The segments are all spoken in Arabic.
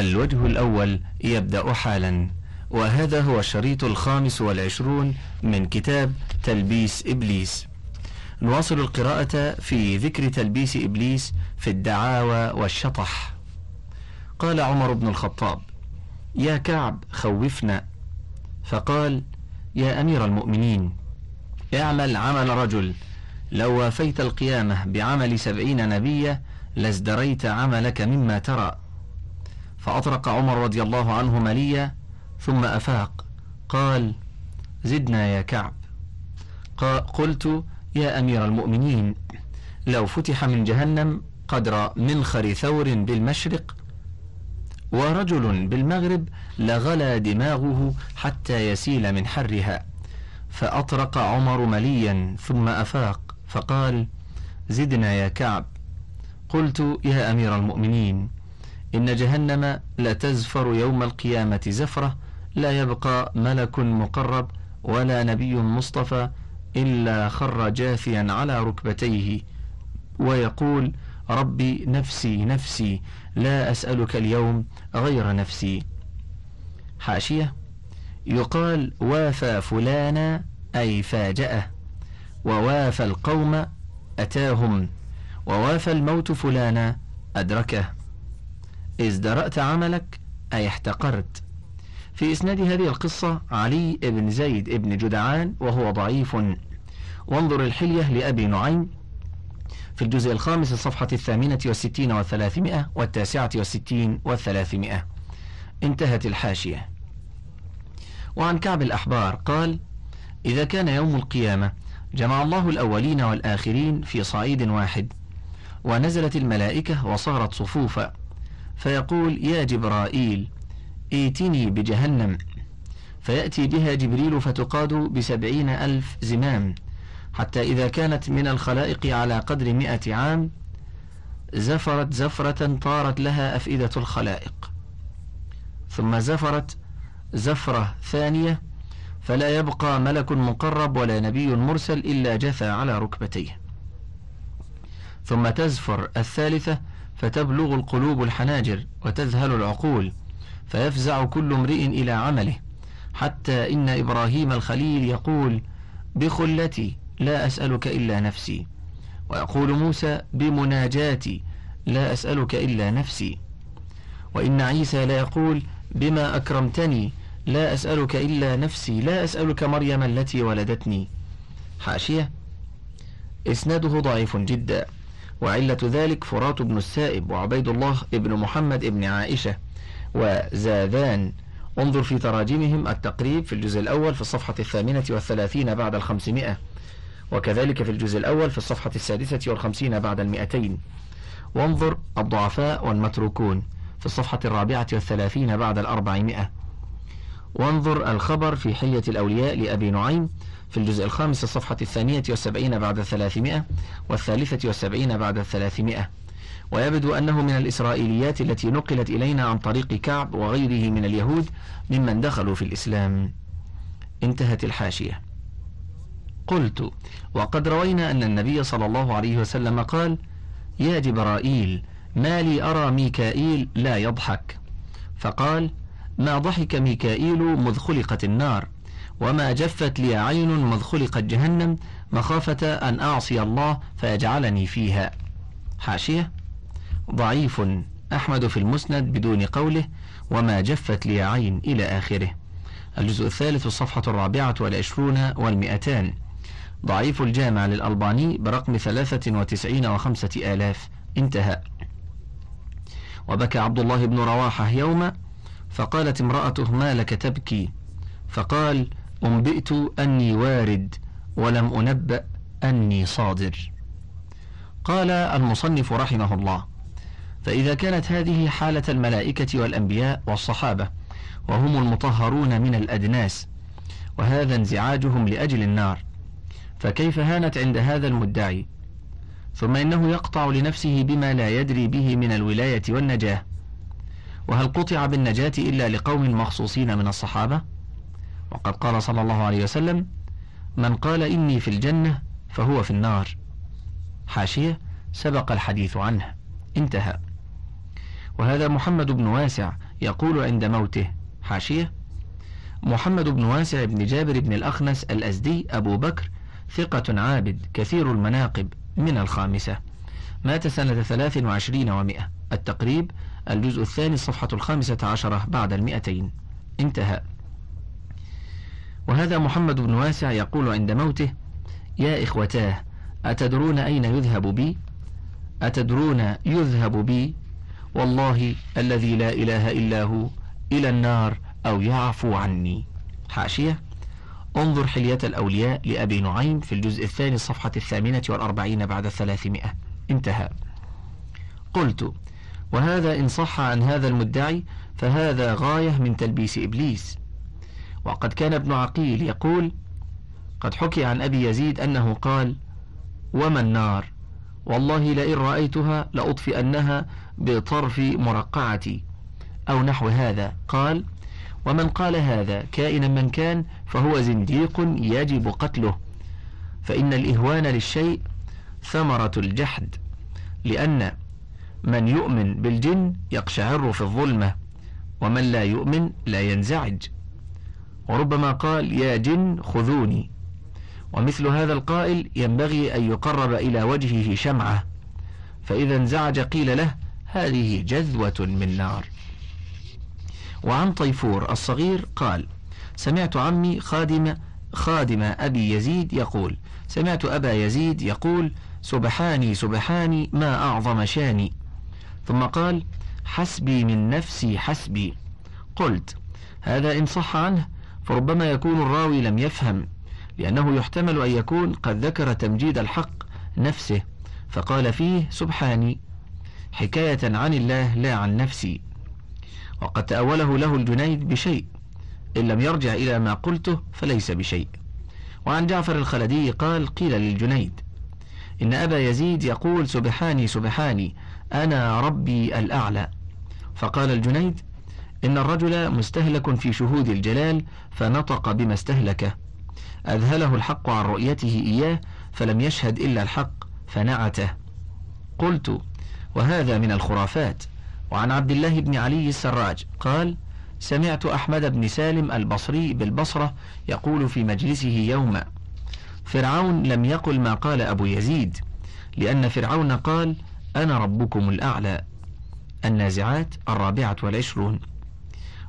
الوجه الأول يبدأ حالا وهذا هو الشريط الخامس والعشرون من كتاب تلبيس إبليس. نواصل القراءة في ذكر تلبيس إبليس في الدعاوى والشطح. قال عمر بن الخطاب يا كعب خوفنا. فقال يا أمير المؤمنين اعمل عمل رجل. لو وافيت القيامة بعمل سبعين نبيا لازدريت عملك مما ترى. فأطرق عمر رضي الله عنه مليا ثم أفاق قال زدنا يا كعب. قلت يا أمير المؤمنين لو فتح من جهنم قدر منخر ثور بالمشرق ورجل بالمغرب لغلى دماغه حتى يسيل من حرها. فأطرق عمر مليا ثم أفاق فقال زدنا يا كعب. قلت يا أمير المؤمنين إن جهنم لتزفر يوم القيامة زفرة لا يبقى ملك مقرب ولا نبي مصطفى إلا خر جاثيا على ركبتيه. ويقول ربي نفسي نفسي لا أسألك اليوم غير نفسي. حاشية يقال وافى فلانا أي فاجأه ووافى القوم أتاهم ووافى الموت فلانا أدركه. ازدرأت عملك أي احتقرت. في إسناد هذه القصة علي بن زيد بن جدعان وهو ضعيف. وانظر الحلية لأبي نعيم في الجزء الخامس الصفحة الثامنة والستين والثلاثمائة والتاسعة والستين والثلاثمائة. انتهت الحاشية. وعن كعب الأحبار قال إذا كان يوم القيامة جمع الله الأولين والآخرين في صعيد واحد ونزلت الملائكة وصارت صفوفا. فيقول يا جبرائيل ائتني بجهنم. فيأتي بها جبريل فتقاد بسبعين ألف زمام. حتى إذا كانت من الخلائق على قدر مئة عام زفرت زفرة طارت لها أفئدة الخلائق. ثم زفرت زفرة ثانية فلا يبقى ملك مقرب ولا نبي مرسل إلا جثى على ركبتيه. ثم تزفر الثالثة فتبلغ القلوب الحناجر وتذهل العقول فيفزع كل امرئ إلى عمله حتى إن إبراهيم الخليل يقول بخلتي لا أسألك إلا نفسي. ويقول موسى بمناجاتي لا أسألك إلا نفسي. وإن عيسى لا يقول بما أكرمتني لا أسألك إلا نفسي لا أسألك مريم التي ولدتني. حاشية إسناده ضعيف جدا. وعلة ذلك فرات بن السائب وعبيد الله ابن محمد ابن عائشة وزاذان. انظر في تراجمهم التقريب في الجزء الأول في الصفحة الثامنة والثلاثين بعد الخمسمائة وكذلك في الجزء الأول في الصفحة السادسة والخمسين بعد المئتين. وانظر الضعفاء والمتروكون في الصفحة الرابعة والثلاثين بعد الأربعمائة. وانظر الخبر في حية الأولياء لأبي نعيم في الجزء الخامس الصفحة الثانية والسبعين بعد الثلاثمائة والثالثة والسبعين بعد الثلاثمائة. ويبدو أنه من الإسرائيليات التي نقلت إلينا عن طريق كعب وغيره من اليهود ممن دخلوا في الإسلام. انتهت الحاشية. قلت وقد روينا أن النبي صلى الله عليه وسلم قال يا جبرائيل ما لي أرى ميكائيل لا يضحك. فقال ما ضحك ميكائيل مذ خلقت النار؟ وما جفت لي عين مذ خلقت جهنم مخافة أن أعصي الله فيجعلني فيها. حاشية. ضعيف. أحمد في المسند بدون قوله. وما جفت لي عين إلى آخره. الجزء الثالث الصفحة الرابعة والعشرون والمئتان. ضعيف الجامع للألباني برقم ثلاثة وتسعين وخمسة آلاف. انتهى. وبكى عبد الله بن رواحة يوما فقالت امرأته ما لك تبكي؟ فقال أنبئت أني وارد ولم أنبأ أني صادر. قال المصنف رحمه الله فإذا كانت هذه حالة الملائكة والأنبياء والصحابة وهم المطهرون من الأدناس وهذا انزعاجهم لأجل النار فكيف هانت عند هذا المدعي؟ ثم إنه يقطع لنفسه بما لا يدري به من الولاية والنجاة. وهل قطع بالنجاة إلا لقوم مخصوصين من الصحابة؟ وقد قال صلى الله عليه وسلم من قال إني في الجنة فهو في النار. حاشية سبق الحديث عنه. انتهى. وهذا محمد بن واسع يقول عند موته. حاشية محمد بن واسع بن جابر بن الأخنس الأزدي أبو بكر ثقة عابد كثير المناقب من الخامسة. مات سنة ثلاث وعشرين ومائة. التقريب الجزء الثاني الصفحة الخامسة عشرة بعد المئتين. انتهى. وهذا محمد بن واسع يقول عند موته يا إخوتاه أتدرون أين يذهب بي؟ أتدرون يذهب بي؟ والله الذي لا إله إلا هو إلى النار أو يعفو عني. حاشية. انظر حلية الأولياء لأبي نعيم في الجزء الثاني الصفحة الثامنة والأربعين بعد الثلاثمائة. انتهى. قلت وهذا إن صح عن هذا المدعي فهذا غاية من تلبيس إبليس. وقد كان ابن عقيل يقول قد حكي عن أبي يزيد أنه قال وما النار؟ والله لئن رأيتها لأطفئنها بطرف مرقعتي. أو نحو هذا قال ومن قال هذا كائنا من كان فهو زنديق يجب قتله. فإن الإهوان للشيء ثمرة الجحد لأن من يؤمن بالجن يقشعر في الظلمة ومن لا يؤمن لا ينزعج. وربما قال يا جن خذوني. ومثل هذا القائل ينبغي أن يقرب إلى وجهه شمعة. فإذا انزعج قيل له هذه جذوة من نار. وعن طيفور الصغير قال سمعت عمي خادم خادم أبي يزيد يقول سمعت أبا يزيد يقول سبحاني سبحاني ما أعظم شاني. ثم قال حسبي من نفسي حسبي. قلت هذا إن صح عنه فربما يكون الراوي لم يفهم لأنه يحتمل أن يكون قد ذكر تمجيد الحق نفسه فقال فيه سبحاني. حكاية عن الله لا عن نفسي. وقد تأوله له الجنيد بشيء إن لم يرجع إلى ما قلته فليس بشيء. وعن جعفر الخلدي قال قيل للجنيد إن أبا يزيد يقول سبحاني سبحاني أنا ربي الأعلى. فقال الجنيد إن الرجل مستهلك في شهود الجلال فنطق بما استهلكه. أذهله الحق عن رؤيته إياه فلم يشهد إلا الحق فنعته. قلت وهذا من الخرافات. وعن عبد الله بن علي السراج قال سمعت أحمد بن سالم البصري بالبصرة يقول في مجلسه يوما فرعون لم يقل ما قال أبو يزيد لأن فرعون قال أنا ربكم الأعلى. النازعات الرابعة والعشرون.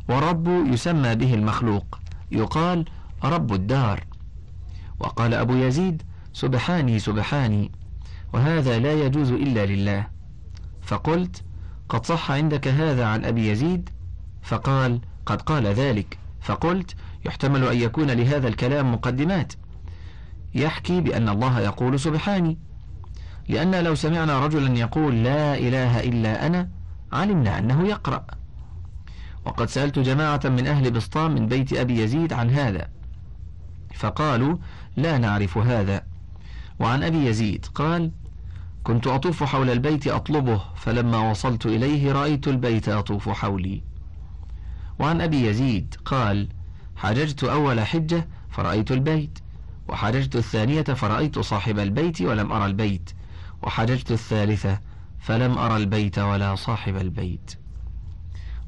ورب يسمى به المخلوق. يقال رب الدار. وقال أبو يزيد سبحاني سبحاني وهذا لا يجوز إلا لله. فقلت قد صح عندك هذا عن أبي يزيد؟ فقال قد قال ذلك. فقلت يحتمل أن يكون لهذا الكلام مقدمات. يحكي بأن الله يقول سبحاني. لأن لو سمعنا رجلا يقول لا إله إلا أنا علمنا أنه يقرأ. وقد سألت جماعة من أهل بسطام من بيت أبي يزيد عن هذا. فقالوا لا نعرف هذا. وعن أبي يزيد قال كنت أطوف حول البيت أطلبه فلما وصلت إليه رأيت البيت يطوف حولي. وعن أبي يزيد قال حججت أول حجة فرأيت البيت وحججت الثانية فرأيت صاحب البيت ولم أرى البيت وحججت الثالثة فلم أرى البيت ولا صاحب البيت.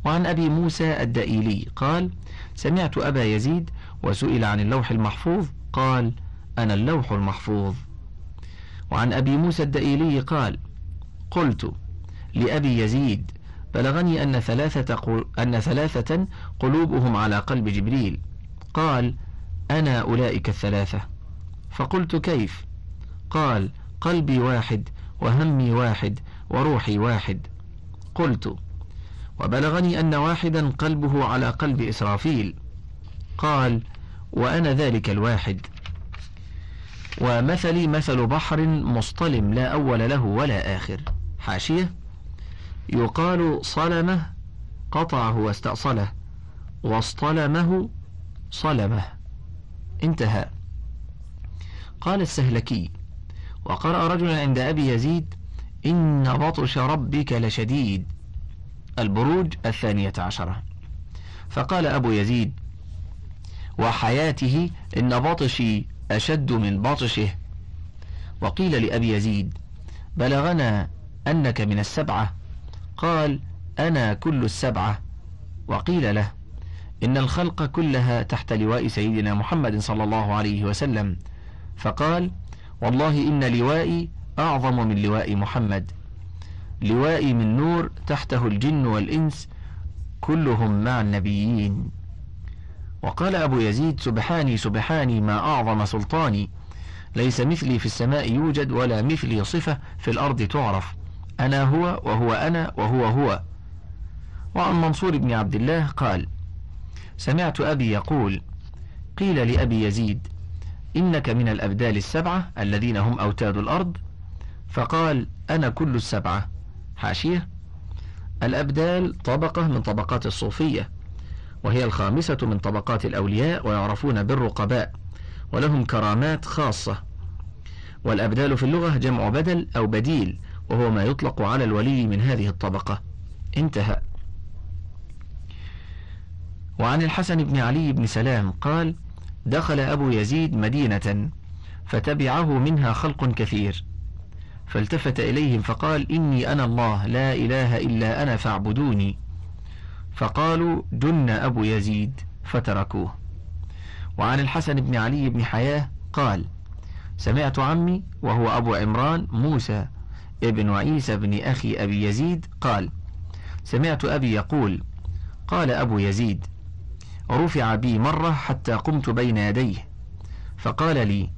وعن أبي موسى الدئيلي قال سمعت أبا يزيد وسئل عن اللوح المحفوظ قال أنا اللوح المحفوظ وعن أبي موسى الدئيلي قال قلت لأبي يزيد بلغني أن ثلاثة, أن ثلاثة قلوبهم على قلب جبريل. قال أنا أولئك الثلاثة فقلت كيف؟ قال قلبي واحد وهمي واحد وروحي واحد قلت وبلغني أن واحدا قلبه على قلب إسرافيل. قال وأنا ذلك الواحد. ومثلي مثل بحر مصطلم لا أول له ولا آخر. حاشية يقال صلمه قطعه واستأصله واصطلمه صلمه. انتهى. قال السهلكي وقرأ رجل عند أبي يزيد إن بطش ربك لشديد. البروج الثانية عشرة. فقال أبو يزيد وحياته إن بطشي أشد من بطشه. وقيل لأبي يزيد بلغنا أنك من السبعة. قال أنا كل السبعة. وقيل له إن الخلق كلها تحت لواء سيدنا محمد صلى الله عليه وسلم. فقال والله إن لوائي أعظم من لواء محمد. لوائي من نور تحته الجن والإنس كلهم مع النبيين. وقال أبو يزيد سبحاني سبحاني ما أعظم سلطاني. ليس مثلي في السماء يوجد ولا مثلي صفة في الأرض تعرف. أنا هو وهو أنا وهو هو. وعن منصور بن عبد الله قال سمعت أبي يقول قيل لأبي يزيد إنك من الأبدال السبعة الذين هم أوتاد الأرض؟ فقال أنا كل السبعة. حاشية. الأبدال طبقة من طبقات الصوفية وهي الخامسة من طبقات الأولياء ويعرفون بالرقباء ولهم كرامات خاصة. والأبدال في اللغة جمع بدل أو بديل وهو ما يطلق على الولي من هذه الطبقة. انتهى. وعن الحسن بن علي بن سلام قال دخل أبو يزيد مدينة فتبعه منها خلق كثير. فالتفت إليهم فقال إني أنا الله لا إله إلا أنا فاعبدوني. فقالوا جن أبو يزيد فتركوه. وعن الحسن بن علي بن حياه قال سمعت عمي وهو أبو عمران موسى ابن عيسى بن أخي أبي يزيد قال سمعت أبي يقول قال أبو يزيد رفع بي مرة حتى قمت بين يديه. فقال لي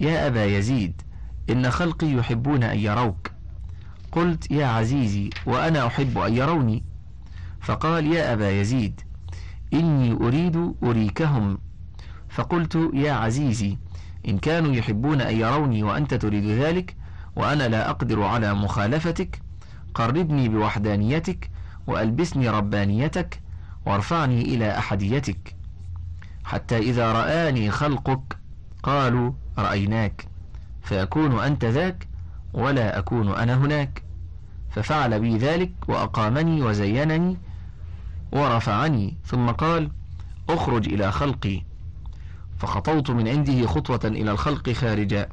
يا أبا يزيد إن خلقي يحبون أن يروك. قلت يا عزيزي وأنا أحب أن يروني. فقال يا أبا يزيد إني أريد أريكهم. فقلت يا عزيزي إن كانوا يحبون أن يروني وأنت تريد ذلك وأنا لا أقدر على مخالفتك. قربني بوحدانيتك وألبسني ربانيتك وارفعني إلى أحديتك. حتى إذا رآني خلقك قالوا رأيناك. فيكون أنت ذاك ولا أكون أنا هناك. ففعل بي ذلك وأقامني وزينني ورفعني. ثم قال أخرج إلى خلقي. فخطوت من عنده خطوة إلى الخلق خارجا.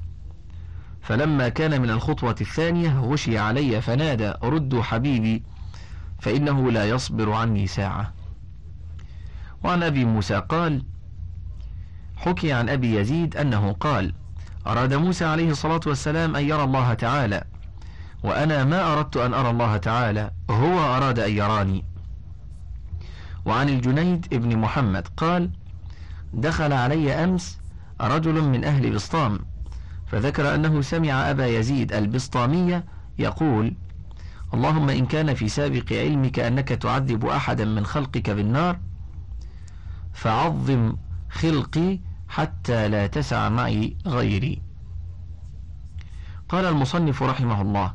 فلما كان من الخطوة الثانية غشي علي فنادى ردوا حبيبي فإنه لا يصبر عني ساعة. وعن أبي موسى قال حكي عن أبي يزيد أنه قال أراد موسى عليه الصلاة والسلام أن يرى الله تعالى. وأنا ما أردت أن أرى الله تعالى هو أراد أن يراني. وعن الجنيد ابن محمد قال دخل علي أمس رجل من أهل بسطام فذكر أنه سمع أبا يزيد البسطامية يقول اللهم إن كان في سابق علمك أنك تعذب أحدا من خلقك بالنار فعظم خلقي حتى لا تسع معي غيري. قال المصنف رحمه الله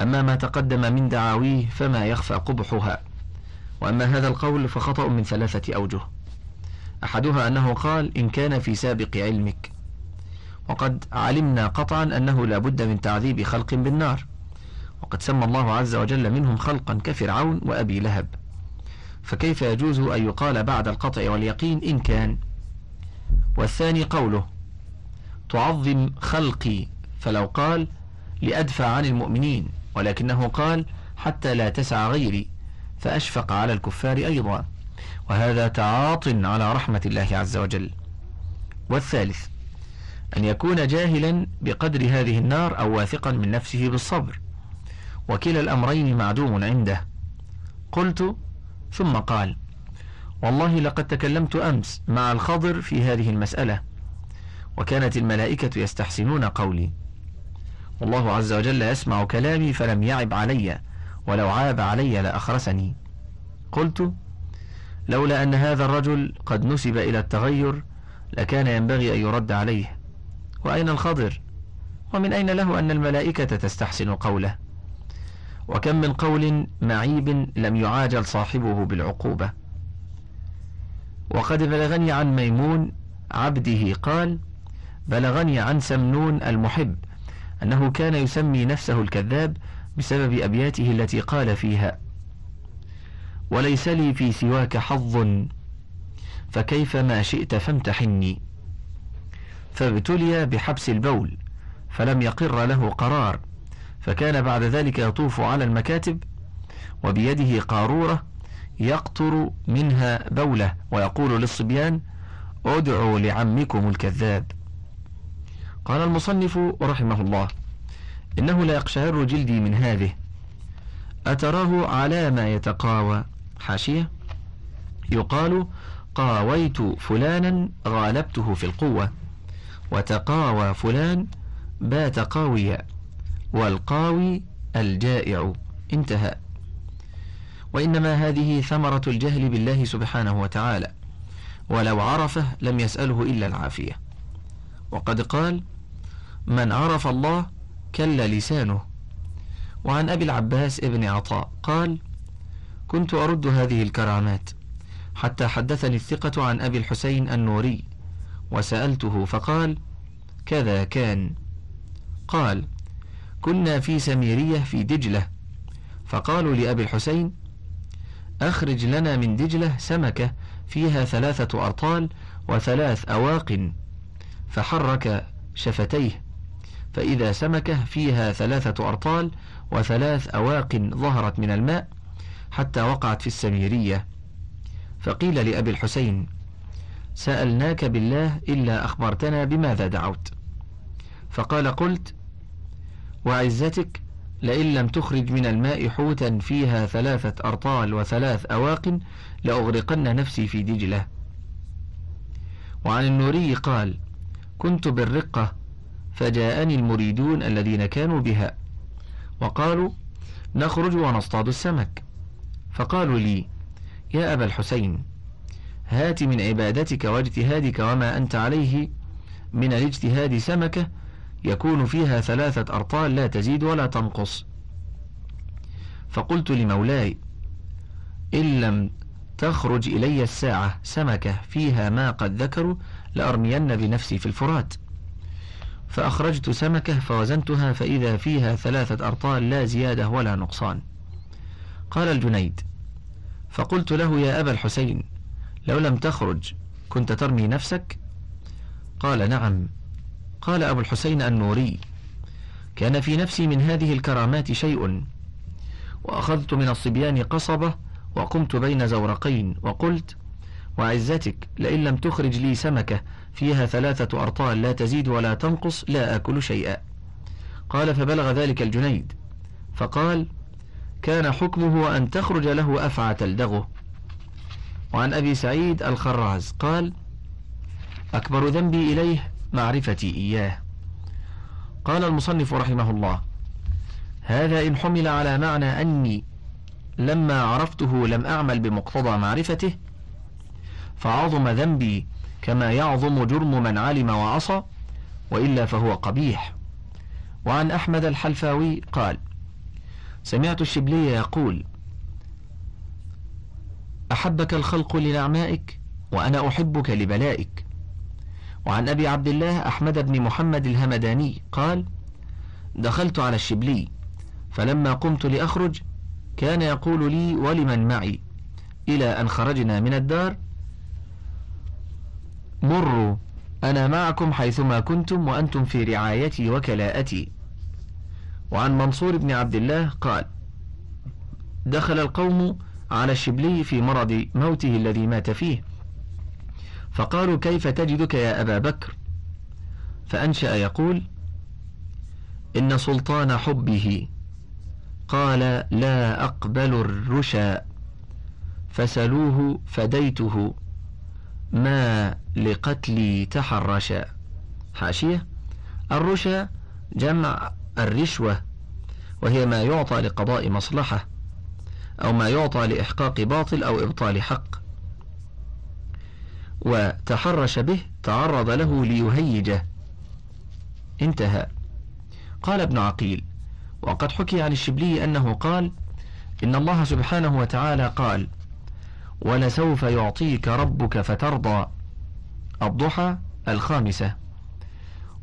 أما ما تقدم من دعاويه فما يخفى قبحها وأما هذا القول فخطأ من ثلاثة أوجه. أحدها أنه قال إن كان في سابق علمك. وقد علمنا قطعا أنه لا بد من تعذيب خلق بالنار. وقد سمى الله عز وجل منهم خلقا كفرعون وأبي لهب. فكيف يجوز أن يقال بعد القطع واليقين إن كان؟ والثاني قوله تعظم خلقي. فلو قال لأدفع عن المؤمنين. ولكنه قال حتى لا تسع غيري. فأشفق على الكفار أيضا. وهذا تعاط على رحمة الله عز وجل. والثالث أن يكون جاهلا بقدر هذه النار أو واثقا من نفسه بالصبر. وكلا الأمرين معدوم عنده. قلت ثم قال والله لقد تكلمت أمس مع الخضر في هذه المسألة وكانت الملائكة يستحسنون قولي. والله عز وجل يسمع كلامي فلم يعب علي ولو عاب علي لأخرسني. قلت لولا أن هذا الرجل قد نسب إلى التغير لكان ينبغي أن يرد عليه. وأين الخضر؟ ومن أين له أن الملائكة تستحسن قوله؟ وكم من قول معيب لم يعاجل صاحبه بالعقوبة. وقد بلغني عن ميمون عبده قال بلغني عن سمنون المحب أنه كان يسمي نفسه الكذاب بسبب أبياته التي قال فيها. وليس لي في سواك حظ فكيف ما شئت فامتحني. فابتلي بحبس البول فلم يقر له قرار فكان بعد ذلك يطوف على المكاتب وبيده قارورة يقطر منها بولة ويقول للصبيان ادعوا لعمكم الكذاب. قال المصنف رحمه الله إنه لا يقشعر جلدي من هذه. أتراه على ما يتقاوى. حاشية. يقال قاويت فلانا غالبته في القوة. وتقاوى فلان بات قاويا والقاوي الجائع. انتهى. وإنما هذه ثمرة الجهل بالله سبحانه وتعالى ولو عرفه لم يسأله إلا العافية. وقد قال من عرف الله كل لسانه. وعن أبي العباس ابن عطاء قال كنت أرد هذه الكرامات حتى حدثني الثقة عن أبي الحسين النوري وسألته فقال كذا كان. قال كنا في سميرية في دجلة. فقالوا لأبي الحسين أخرج لنا من دجلة سمكة فيها ثلاثة أرطال وثلاث أواق فحرك شفتيه. فإذا سمكة فيها ثلاثة أرطال وثلاث أواق ظهرت من الماء حتى وقعت في السميرية. فقيل لأبي الحسين سألناك بالله إلا أخبرتنا بماذا دعوت. فقال قلت وعزتك لئن لم تخرج من الماء حوتا فيها ثلاثة أرطال وثلاث أواق لأغرقن نفسي في دجلة. وعن النوري قال كنت بالرقة فجاءني المريدون الذين كانوا بها وقالوا نخرج ونصطاد السمك. فقالوا لي يا أبا الحسين هات من عبادتك واجتهادك وما أنت عليه من الاجتهاد سمكة يكون فيها ثلاثة أرطال لا تزيد ولا تنقص. فقلت لمولاي إن لم تخرج إلي الساعة سمكة فيها ما قد ذكروا لأرمين بنفسي في الفرات. فأخرجت سمكة فوزنتها فإذا فيها ثلاثة أرطال لا زيادة ولا نقصان. قال الجنيد فقلت له يا أبا الحسين لو لم تخرج كنت ترمي نفسك؟ قال نعم. قال أبو الحسين النوري كان في نفسي من هذه الكرامات شيء وأخذت من الصبيان قصبة وقمت بين زورقين وقلت وعزتك لئن لم تخرج لي سمكة فيها ثلاثة أرطال لا تزيد ولا تنقص لا أكل شيئا. قال فبلغ ذلك الجنيد. فقال كان حكمه أن تخرج له أفعى تلدغه. وعن أبي سعيد الخراز قال أكبر ذنبي إليه معرفتي إياه. قال المصنف رحمه الله هذا إن حمل على معنى أني لما عرفته لم أعمل بمقتضى معرفته فعظم ذنبي كما يعظم جرم من علم وعصى وإلا فهو قبيح. وعن أحمد الحلفاوي قال سمعت الشبلي يقول أحبك الخلق لنعمائك وأنا أحبك لبلائك وعن أبي عبد الله أحمد بن محمد الهمداني قال دخلت على الشبلي فلما قمت لأخرج كان يقول لي ولمن معي؟ إلى أن خرجنا من الدار. مروا أنا معكم حيثما كنتم وأنتم في رعايتي وكلاءتي. وعن منصور بن عبد الله قال دخل القوم على الشبلي في مرض موته الذي مات فيه. فقالوا كيف تجدك يا أبا بكر؟ فأنشأ يقول إن سلطان حبه. قال لا أقبل الرشا فسلوه فديته ما لقتلي تحرشا. حاشية الرشا جمع الرشوة وهي ما يعطى لقضاء مصلحة أو ما يعطى لإحقاق باطل أو إبطال حق. وتحرش به تعرض له ليهيجه. انتهى. قال ابن عقيل وقد حكي عن الشبلي أنه قال إن الله سبحانه وتعالى قال ولسوف يعطيك ربك فترضى. الضحى الخامسة.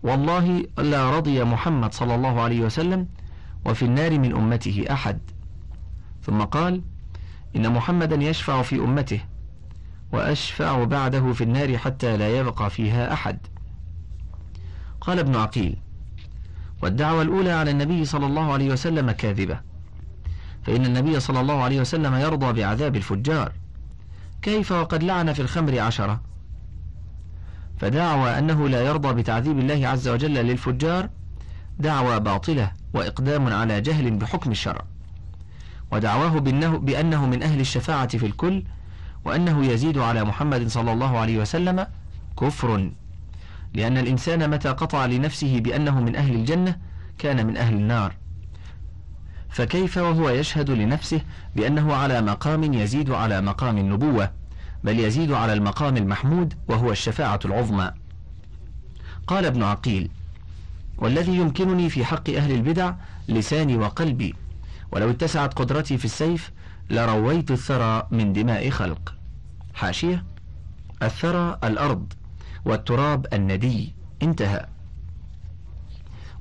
والله لا رضي محمد صلى الله عليه وسلم وفي النار من أمته أحد. ثم قال إن محمدا يشفع في أمته. وأشفع بعده في النار حتى لا يبقى فيها أحد. قال ابن عقيل والدعوة الأولى على النبي صلى الله عليه وسلم كاذبة فإن النبي صلى الله عليه وسلم يرضى بعذاب الفجار. كيف وقد لعن في الخمر عشرة؟ فدعوى أنه لا يرضى بتعذيب الله عز وجل للفجار دعوى باطلة وإقدام على جهل بحكم الشرع. ودعواه بأنه, من أهل الشفاعة في الكل وأنه يزيد على محمد صلى الله عليه وسلم كفر. لأن الإنسان متى قطع لنفسه بأنه من أهل الجنة كان من أهل النار. فكيف وهو يشهد لنفسه بأنه على مقام يزيد على مقام النبوة بل يزيد على المقام المحمود وهو الشفاعة العظمى؟ قال ابن عقيل والذي يمكنني في حق أهل البدع لساني وقلبي ولو اتسعت قدرتي في السيف لرويت الثرى من دماء خلق. حاشية. الثرى الأرض والتراب الندي. انتهى.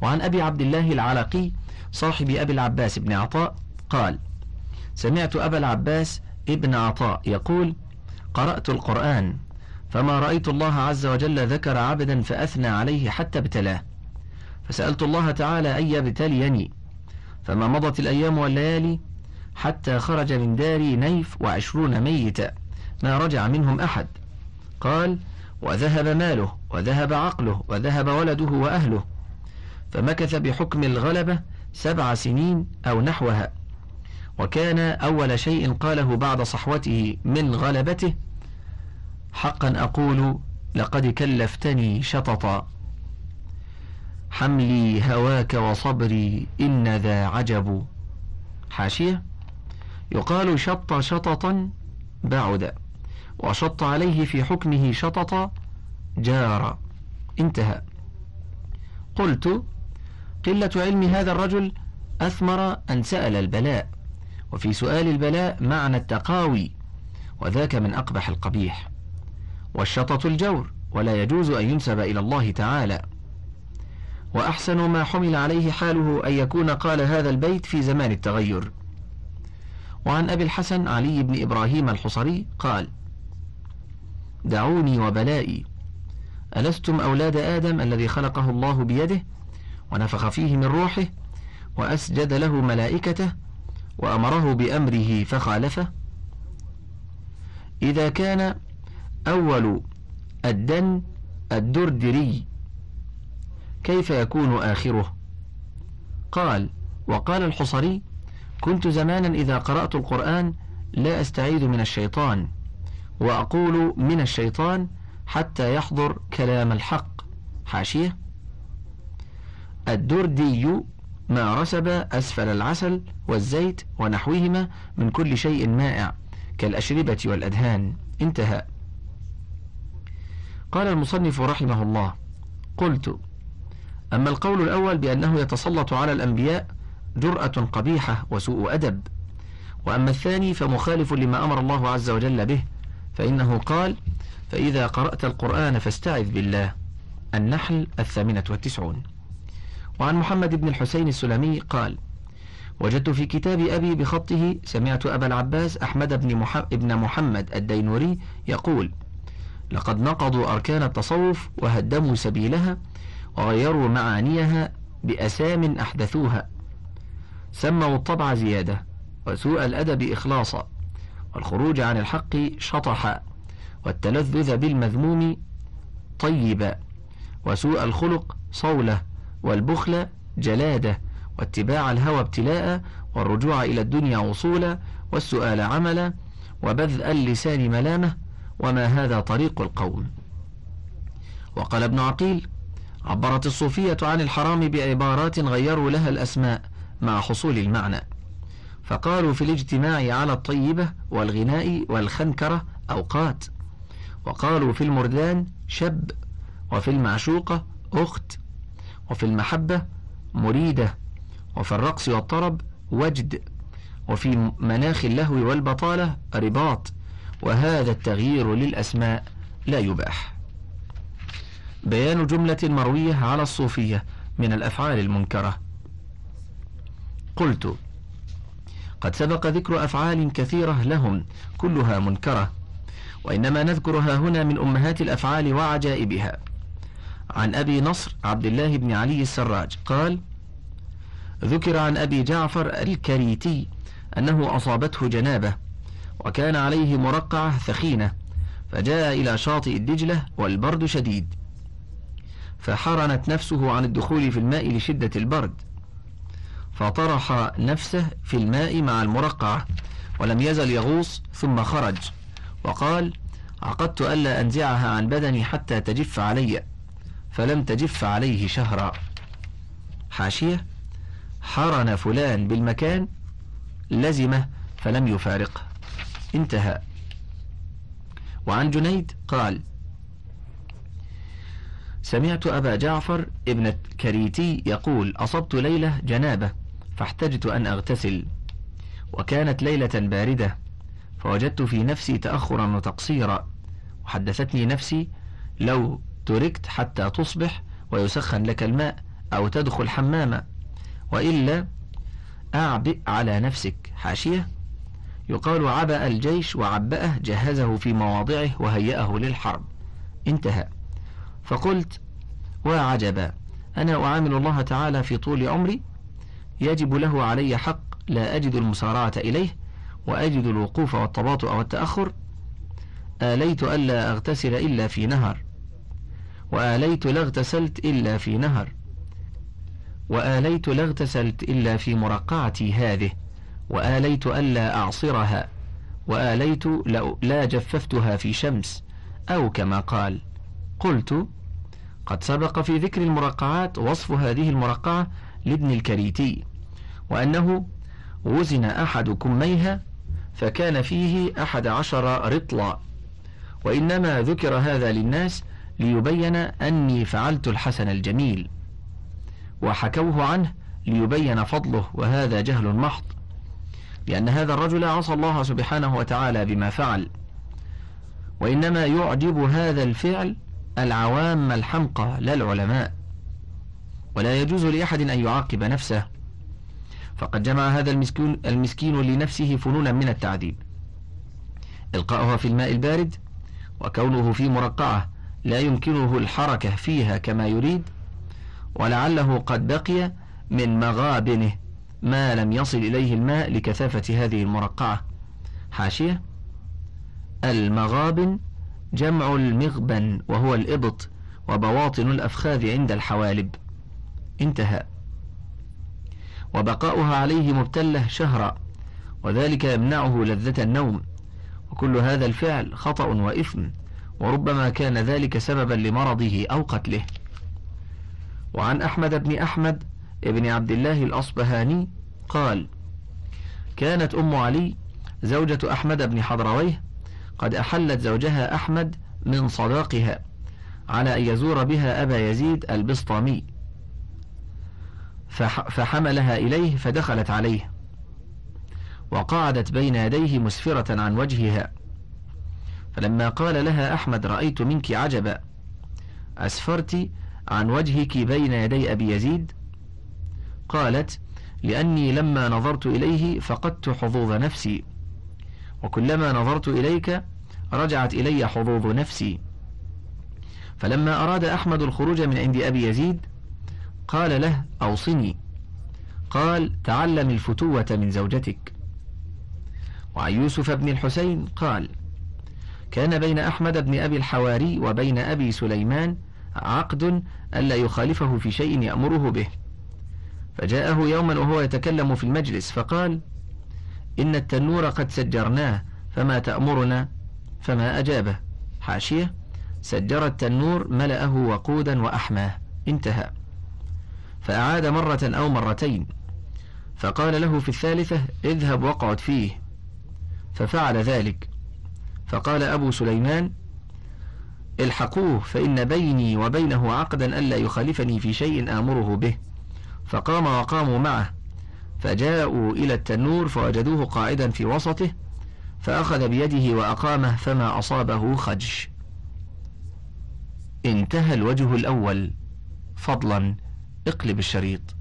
وعن أبي عبد الله العلقي صاحب أبي العباس بن عطاء قال سمعت أبا العباس ابن عطاء يقول قرأت القرآن فما رأيت الله عز وجل ذكر عبدا فأثنى عليه حتى ابتلاه. فسألت الله تعالى أن يبتليني فما مضت الأيام والليالي حتى خرج من داري نيف وعشرون ميتا. ما رجع منهم أحد. قال وذهب ماله وذهب عقله وذهب ولده وأهله. فمكث بحكم الغلبة سبع سنين أو نحوها. وكان أول شيء قاله بعد صحوته من غلبته حقا أقول لقد كلفتني شططا. حملي هواك وصبري إن ذا عجب. حاشية؟ يقال شط شططا بعد وشط عليه في حكمه شطط جار انتهى. قلت قلة علم هذا الرجل أثمر أن سأل البلاء وفي سؤال البلاء معنى التقاوي وذاك من أقبح القبيح. والشطط الجور ولا يجوز أن ينسب إلى الله تعالى. وأحسن ما حمل عليه حاله أن يكون قال هذا البيت في زمان التغير. وعن أبي الحسن علي بن إبراهيم الحصري قال دعوني وبلائي. ألستم أولاد آدم الذي خلقه الله بيده ونفخ فيه من روحه وأسجد له ملائكته وأمره بأمره فخالفه؟ إذا كان أول الدن الدردري كيف يكون آخره؟ قال وقال الحصري كنت زمانا إذا قرأت القرآن لا أستعيذ من الشيطان وأقول من الشيطان حتى يحضر كلام الحق. حاشية. الدردي ما رسب أسفل العسل والزيت ونحوهما من كل شيء مائع كالأشربة والأدهان. انتهى. قال المصنف رحمه الله قلت أما القول الأول بأنه يتسلط على الأنبياء جرأة قبيحة وسوء أدب. وأما الثاني فمخالف لما أمر الله عز وجل به فإنه قال فإذا قرأت القرآن فاستعذ بالله. النحل الثامنة والتسعون. وعن محمد بن الحسين السلمي قال وجدت في كتاب أبي بخطه سمعت أبا العباس أحمد بن, ابن محمد الدينوري يقول لقد نقضوا أركان التصوف وهدموا سبيلها وغيروا معانيها بأسام أحدثوها. سموا الطبع زيادة وسوء الأدب إخلاصا والخروج عن الحق شطحا والتلذذ بالمذموم طيبا وسوء الخلق صولة والبخل جلادة واتباع الهوى ابتلاء والرجوع إلى الدنيا وصولا والسؤال عملا وبذء اللسان ملامة وما هذا طريق القوم وقال ابن عقيل عبرت الصوفية عن الحرام بعبارات غيروا لها الأسماء مع حصول المعنى. فقالوا في الاجتماع على الطيبة والغناء والخنكرة أوقات. وقالوا في المردان شب وفي المعشوقة أخت وفي المحبة مريدة وفي الرقص والطرب وجد وفي مناخ اللهو والبطالة رباط. وهذا التغيير للأسماء لا يباح. بيان جملة مروية على الصوفية من الأفعال المنكرة. قلت قد سبق ذكر أفعال كثيرة لهم كلها منكرة وإنما نذكرها هنا من أمهات الأفعال وعجائبها. عن أبي نصر عبد الله بن علي السراج قال ذكر عن أبي جعفر الكريتي أنه أصابته جنابة وكان عليه مرقعة ثخينة فجاء إلى شاطئ الدجلة والبرد شديد فحرنت نفسه عن الدخول في الماء لشدة البرد. فطرح نفسه في الماء مع المرقعة ولم يزل يغوص ثم خرج. وقال عقدت ألا أنزعها عن بدني حتى تجف علي فلم تجف عليه شهرا. حاشية حرن فلان بالمكان لزمه فلم يفارقه انتهى. وعن جنيد قال سمعت أبا جعفر ابن كريتي يقول أصبت ليلة جنابة فاحتجت أن أغتسل. وكانت ليلة باردة فوجدت في نفسي تأخرا وتقصيرا. وحدثتني نفسي لو تركت حتى تصبح ويسخن لك الماء أو تدخل حماما. وإلا أعبئ على نفسك. حاشية. يقال عبأ الجيش وعبأه جهزه في مواضعه وهيأه للحرب. انتهى. فقلت وعجبا أنا أعامل الله تعالى في طول عمري يجب له علي حق لا أجد المسارعة إليه وأجد الوقوف والتباطؤ والتأخر. آليت ألا أغتسل إلا في نهر. وآليت لا اغتسلت إلا في نهر. وآليت لا اغتسلت إلا في مرقعتي هذه. وآليت ألا أعصرها. وآليت لا جففتها في شمس. أو كما قال. قلت قد سبق في ذكر المرقعات وصف هذه المرقعة لابن الكريتي وأنه وزن أحد كميها فكان فيه أحد عشر رطلا. وإنما ذكر هذا للناس ليبين أني فعلت الحسن الجميل. وحكوه عنه ليبين فضله وهذا جهل محض لأن هذا الرجل عصى الله سبحانه وتعالى بما فعل. وإنما يعجب هذا الفعل العوام الحمقى لا العلماء. ولا يجوز لأحد أن يعاقب نفسه. فقد جمع هذا المسكين, المسكين لنفسه فنونا من التعذيب. إلقاؤها في الماء البارد وكونه في مرقعة لا يمكنه الحركة فيها كما يريد ولعله قد بقي من مغابنه ما لم يصل إليه الماء لكثافة هذه المرقعة. حاشية المغابن جمع المغبن وهو الإبط وبواطن الأفخاذ عند الحوالب. انتهى. وبقاؤها عليه مبتلة شهرا وذلك يمنعه لذة النوم. وكل هذا الفعل خطأ وإثم وربما كان ذلك سببا لمرضه أو قتله. وعن أحمد بن أحمد ابن عبد الله الأصبهاني قال كانت أم علي زوجة أحمد بن حضرويه قد أحلت زوجها أحمد من صداقها على أن يزور بها أبا يزيد البسطامي. فحملها إليه فدخلت عليه وقعدت بين يديه مسفرة عن وجهها. فلما قال لها أحمد رأيت منك عجبا. أسفرت عن وجهك بين يدي أبي يزيد. قالت لأني لما نظرت إليه فقدت حظوظ نفسي. وكلما نظرت إليك رجعت إلي حظوظ نفسي. فلما أراد أحمد الخروج من عند أبي يزيد قال له أوصني. قال تعلم الفتوة من زوجتك. وعن يوسف بن الحسين قال كان بين أحمد بن أبي الحواري وبين أبي سليمان عقد ألا يخالفه في شيء يأمره به. فجاءه يوما وهو يتكلم في المجلس فقال إن التنور قد سجرناه فما تأمرنا؟ فما أجابه. حاشية سجر التنور ملأه وقودا وأحماه. انتهى. فأعاد مرة أو مرتين. فقال له في الثالثة اذهب واقعد فيه. ففعل ذلك. فقال أبو سليمان الحقوه فإن بيني وبينه عقدا ألا يخالفني في شيء آمره به. فقام وقاموا معه. فجاءوا إلى التنور فوجدوه قاعدا في وسطه فأخذ بيده وأقامه فما أصابه خدش انتهى الوجه الأول. فضلا. اقلب الشريط.